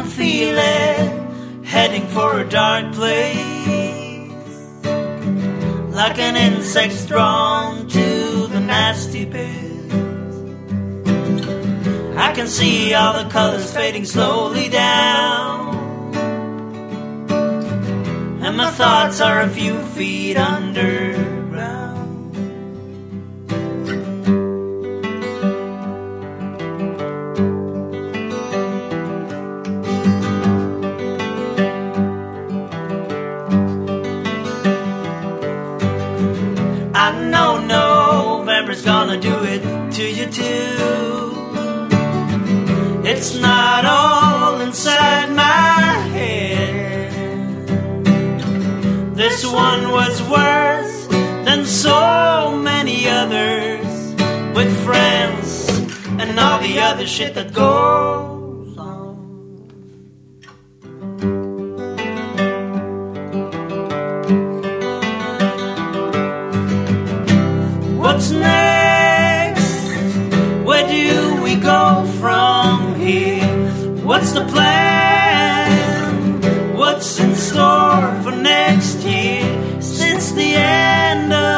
can feel it, heading for a dark place. Like an insect drawn to the nasty bits. I can see all the colors fading slowly down. And my thoughts are a few feet under. Too. It's not all inside my head. This one was worse than so many others with friends and all the other shit that goes. What's next? Where do we go from here? What's the plan? What's in store for next year? Since the end of